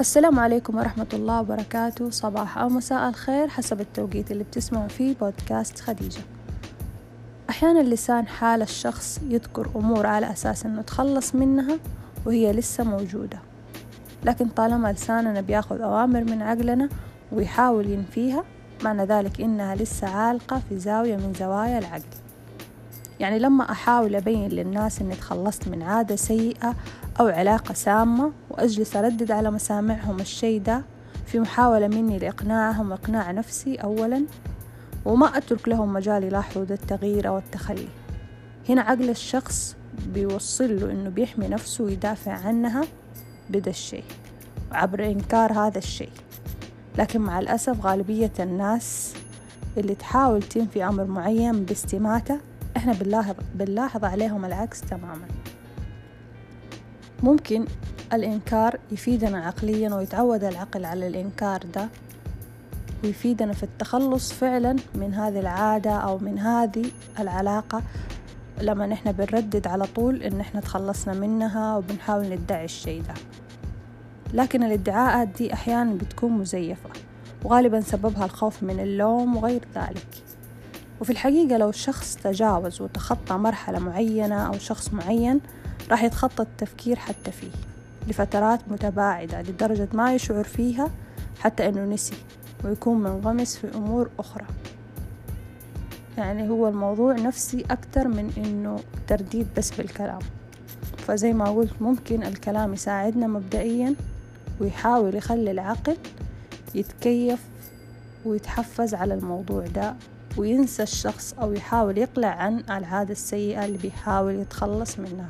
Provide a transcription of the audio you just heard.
السلام عليكم ورحمة الله وبركاته. صباح أو مساء الخير حسب التوقيت اللي بتسمعوا فيه بودكاست خديجة. أحيانا لسان حال الشخص يذكر أمور على أساس أنه تخلص منها وهي لسه موجودة. لكن طالما لساننا بياخذ أوامر من عقلنا ويحاول ينفيها معنى ذلك إنها لسه عالقة في زاوية من زوايا العقل. يعني لما أحاول أبين للناس إني تخلصت من عادة سيئة أو علاقة سامة وأجلس أردد على مسامعهم الشي ده في محاولة مني لإقناعهم وإقناع نفسي أولا وما أترك لهم مجال يلاحظوا التغيير أو التخلي. هنا عقل الشخص بيوصل له إنه بيحمي نفسه ويدافع عنها بدا الشيء عبر إنكار هذا الشيء. لكن مع الأسف غالبية الناس اللي تحاول تنفي أمر معين باستماتة إحنا بنلاحظ, بنلاحظ عليهم العكس تماما. ممكن الإنكار يفيدنا عقليا ويتعود العقل على الإنكار ده ويفيدنا في التخلص فعلا من هذه العادة أو من هذه العلاقة لما نحن بنردد على طول إن إحنا تخلصنا منها وبنحاول ندعي الشي ده. لكن الادعاءات دي أحيانا بتكون مزيفة وغالبا سببها الخوف من اللوم وغير ذلك. وفي الحقيقة لو الشخص تجاوز وتخطى مرحلة معينة أو شخص معين راح يتخطى التفكير حتى فيه لفترات متباعدة لدرجة ما يشعر فيها حتى أنه نسي ويكون منغمس في أمور أخرى. يعني هو الموضوع نفسي أكتر من إنه ترديد بس بالكلام. فزي ما قلت ممكن الكلام يساعدنا مبدئيا ويحاول يخلي العقل يتكيف ويتحفز على الموضوع ده وينسى الشخص أو يحاول يقلع عن العادة السيئة اللي بيحاول يتخلص منها.